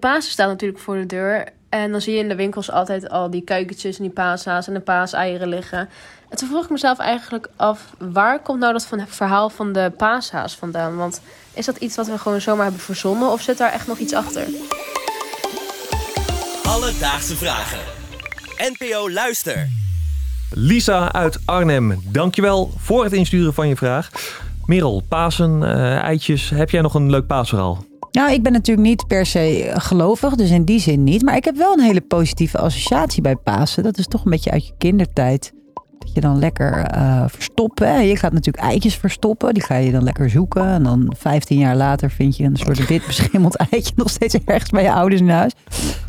Pasen staat natuurlijk voor de deur. En dan zie je in de winkels altijd al die kuikentjes en die paashaas en de paaseieren liggen. En toen vroeg ik mezelf eigenlijk af, waar komt nou dat van het verhaal van de paashaas vandaan? Want is dat iets wat we gewoon zomaar hebben verzonnen of zit daar echt nog iets achter? Alledaagse vragen. NPO Luister. Lisa uit Arnhem, dankjewel voor het insturen van je vraag. Merel, Pasen, eh, eitjes, heb jij nog een leuk paasverhaal? Nou, ik ben natuurlijk niet per se gelovig, dus in die zin niet. Maar ik heb wel een hele positieve associatie bij Pasen. Dat is toch een beetje uit je kindertijd. Dat je dan lekker eh verstoppen. Je gaat natuurlijk eitjes verstoppen. Die ga je dan lekker zoeken. En dan 15 jaar later vind je een soort wit beschimmeld eitje nog steeds ergens bij je ouders in huis.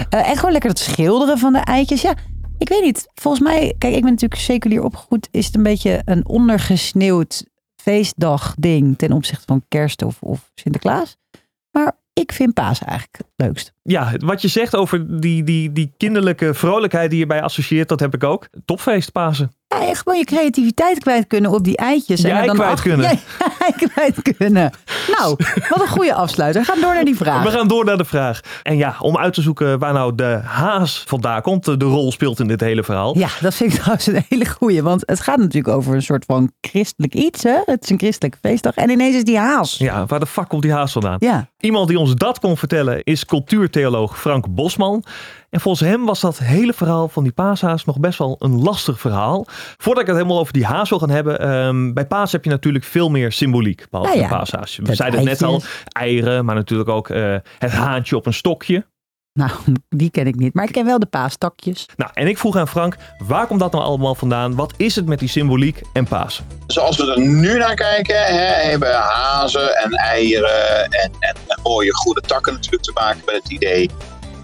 Eh, en gewoon lekker het schilderen van de eitjes. Ja, ik weet niet. Volgens mij, kijk, ik ben natuurlijk seculier opgegroeid. Is het een beetje een ondergesneeuwd feestdag ding ten opzichte van kerst of, of Sinterklaas. Maar ik vind Pasen eigenlijk het leukst. Ja, wat je zegt over die, die, die kinderlijke vrolijkheid die je bij associeert, dat heb ik ook. Topfeest Pasen. Ja, en gewoon je creativiteit kwijt kunnen op die eitjes. en Jij er dan kwijt achter- kunnen. Ja, kwijt kunnen. Nou, wat een goede afsluiter. Ga door naar die vraag. We gaan door naar de vraag. En ja, om uit te zoeken waar nou de haas vandaan komt, de rol speelt in dit hele verhaal. Ja, dat vind ik trouwens een hele goeie. Want het gaat natuurlijk over een soort van christelijk iets. Hè? Het is een christelijke feestdag. En ineens is die haas. Ja, waar de fuck komt die haas vandaan? Ja. Iemand die ons dat kon vertellen is cultuurtheoloog Frank Bosman. En volgens hem was dat hele verhaal van die paashaas nog best wel een lastig verhaal. Voordat ik het helemaal over die haas wil gaan hebben. ehm, bij paas heb je natuurlijk veel meer symboliek. Behalve Nou ja, de paashaas. We zeiden het net al. Eieren, maar natuurlijk ook eh, het haantje op een stokje. Nou, die ken ik niet. Maar ik ken wel de paastakjes. Nou, en ik vroeg aan Frank, waar komt dat nou allemaal vandaan? Wat is het met die symboliek en Pasen? Zoals we er nu naar kijken, hè, hebben hazen en eieren en, en, en mooie goede takken natuurlijk te maken met het idee.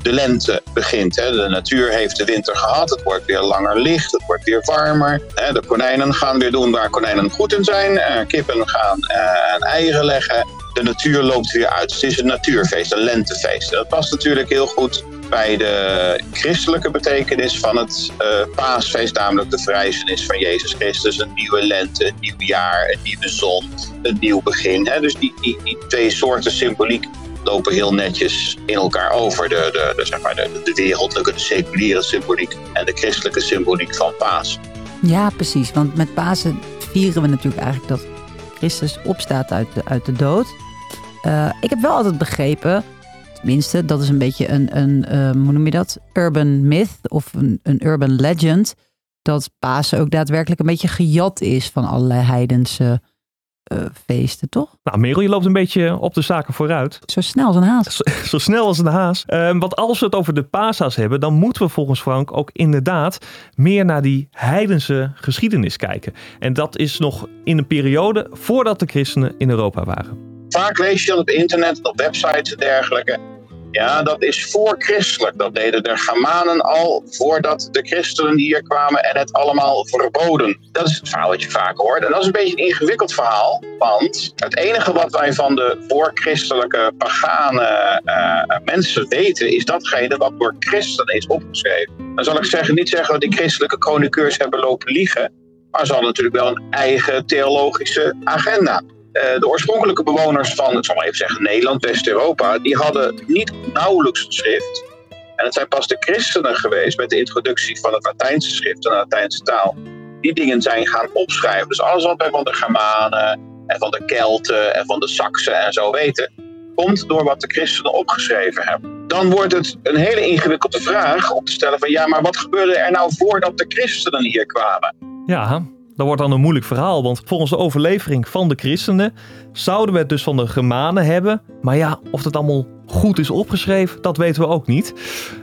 De lente begint. Hè. De natuur heeft de winter gehad. Het wordt weer langer licht. Het wordt weer warmer. Hè. De konijnen gaan weer doen waar konijnen goed in zijn. Eh, kippen gaan eh, eieren leggen. De natuur loopt weer uit. Het is een natuurfeest, een lentefeest. Dat past natuurlijk heel goed bij de christelijke betekenis van het eh, paasfeest, namelijk de verrijzenis van Jezus Christus. Een nieuwe lente, een nieuw jaar, een nieuwe zon, een nieuw begin. Hè? Dus die, die, die twee soorten symboliek lopen heel netjes in elkaar over. De, de, de, zeg maar de, wereldlijke, de seculiere symboliek en de christelijke symboliek van paas. Ja, precies. Want met Pasen vieren we natuurlijk eigenlijk dat Christus opstaat uit de, uit de dood. Eh, ik heb wel altijd begrepen, tenminste, dat is een beetje een, een eh, hoe noem je dat? Urban myth of een, een urban legend. Dat Pasen ook daadwerkelijk een beetje gejat is van allerlei heidense eh, feesten, toch? Nou, Merel, je loopt een beetje op de zaken vooruit. Zo snel als een haas. Zo, zo snel als een haas. Ehm, want als we het over de paashaas hebben, dan moeten we volgens Frank ook inderdaad meer naar die heidense geschiedenis kijken. En dat is nog in een periode voordat de christenen in Europa waren. Vaak lees je dan op internet, op websites en dergelijke. Ja, dat is voorchristelijk. Dat deden de Germanen al voordat de christenen hier kwamen en het allemaal verboden. Dat is het verhaal wat je vaak hoort. En dat is een beetje een ingewikkeld verhaal. Want het enige wat wij van de voorchristelijke pagane eh, mensen weten, is datgene wat door christenen is opgeschreven. Dan zal ik zeggen, niet zeggen dat die christelijke chroniqueurs hebben lopen liegen. Maar ze hadden natuurlijk wel een eigen theologische agenda. Eh, de oorspronkelijke bewoners van, ik maar even zeggen, Nederland, West-Europa, die hadden niet nauwelijks schrift. En het zijn pas de christenen geweest met de introductie van het Latijnse schrift en de Latijnse taal. Die dingen zijn gaan opschrijven. Dus alles wat wij van de Germanen en van de Kelten en van de Saksen en zo weten, komt door wat de christenen opgeschreven hebben. Dan wordt het een hele ingewikkelde vraag om te stellen van ja, maar wat gebeurde er nou voordat de christenen hier kwamen? Ja, dat wordt dan een moeilijk verhaal, want volgens de overlevering van de christenen zouden we het dus van de Germanen hebben. Maar ja, of dat allemaal goed is opgeschreven, dat weten we ook niet.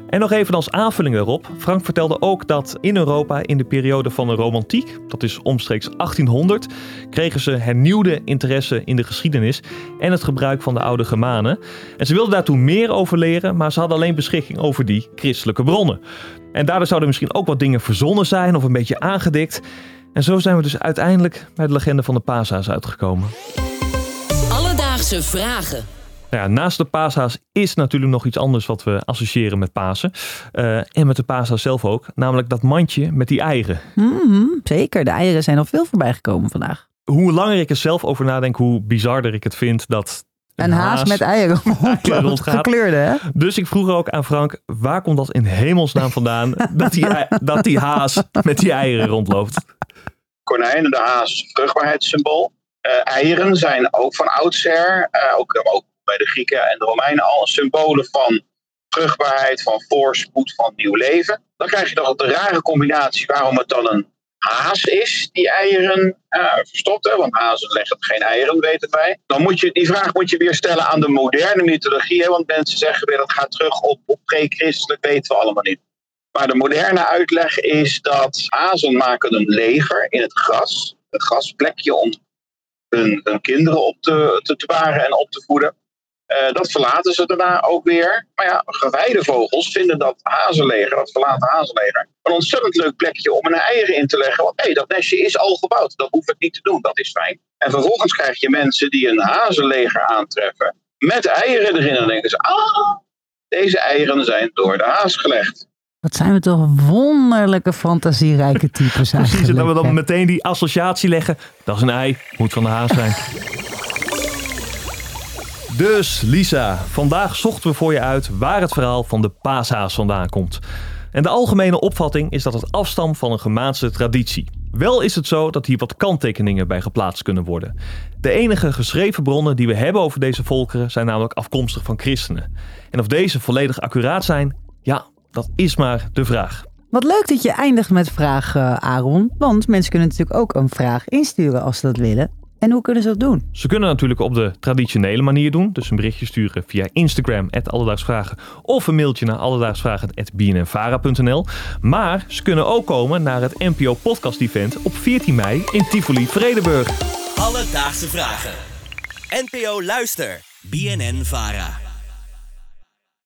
En nog even als aanvulling daarop. Frank vertelde ook dat in Europa in de periode van de romantiek, dat is omstreeks 1800, kregen ze hernieuwde interesse in de geschiedenis en het gebruik van de oude Germanen. En ze wilden daartoe meer over leren, maar ze hadden alleen beschikking over die christelijke bronnen. En daardoor zouden misschien ook wat dingen verzonnen zijn of een beetje aangedikt. En zo zijn we dus uiteindelijk bij de legende van de paashaas uitgekomen. Alledaagse vragen. Nou ja, naast de paashaas is natuurlijk nog iets anders wat we associëren met Pasen. Eh, en met de paashaas zelf ook. Namelijk dat mandje met die eieren. Mhm, zeker, de eieren zijn al veel voorbij gekomen vandaag. Hoe langer ik er zelf over nadenk, hoe bizarder ik het vind dat Een haas, met eieren eieren rond, rondgaat. gekleurde, hè? Dus ik vroeg ook aan Frank, waar komt dat in hemelsnaam vandaan dat die, dat die haas met die eieren rondloopt? Konijnen, de haas, vruchtbaarheidssymbool. Eh, eieren zijn ook van oudsher, eh, ook, ook bij de Grieken en de Romeinen al, symbolen van vruchtbaarheid, van voorspoed, van nieuw leven. Dan krijg je nog de rare combinatie waarom het dan een haas is die eieren eh, verstopt. Hè? Want hazen leggen geen eieren, weten wij. Dan moet je, die vraag moet je weer stellen aan de moderne mythologie. Want mensen zeggen weer dat gaat terug op, op pre-christelijk, weten we allemaal niet. Maar de moderne uitleg is dat hazen maken een leger in het gras. Een grasplekje om hun, hun kinderen op te, te, en op te voeden. Eh, dat verlaten ze daarna ook weer. Maar ja, gewijde vogels vinden dat hazenleger, dat verlaten hazenleger, een ontzettend leuk plekje om hun eieren in te leggen. Want hé, dat nestje is al gebouwd. Dat hoef ik niet te doen. Dat is fijn. En vervolgens krijg je mensen die een hazenleger aantreffen met eieren erin. En denken ze, ah, deze eieren zijn door de haas gelegd. Wat zijn we toch wonderlijke fantasierijke types eigenlijk. Precies, en dat we dan hè? meteen die associatie leggen. Dat is een ei, moet van de haas zijn. Dus Lisa, vandaag zochten we voor je uit waar het verhaal van de paashaas vandaan komt. En de algemene opvatting is dat het afstamt van een Gemaanse traditie. Wel is het zo dat hier wat kanttekeningen bij geplaatst kunnen worden. De enige geschreven bronnen die we hebben over deze volkeren zijn namelijk afkomstig van christenen. En of deze volledig accuraat zijn, ja, dat is maar de vraag. Wat leuk dat je eindigt met vraag, eh, Aaron. Want mensen kunnen natuurlijk ook een vraag insturen als ze dat willen. En hoe kunnen ze dat doen? Ze kunnen natuurlijk op de traditionele manier doen. Dus een berichtje sturen via Instagram, alledaagsvragen. Of een mailtje naar alledaagsvragen.bnnvara.nl. Maar ze kunnen ook komen naar het NPO Podcast Event op 14 mei in Tivoli, Vredenburg. Alledaagse vragen. NPO Luister. BNN Vara.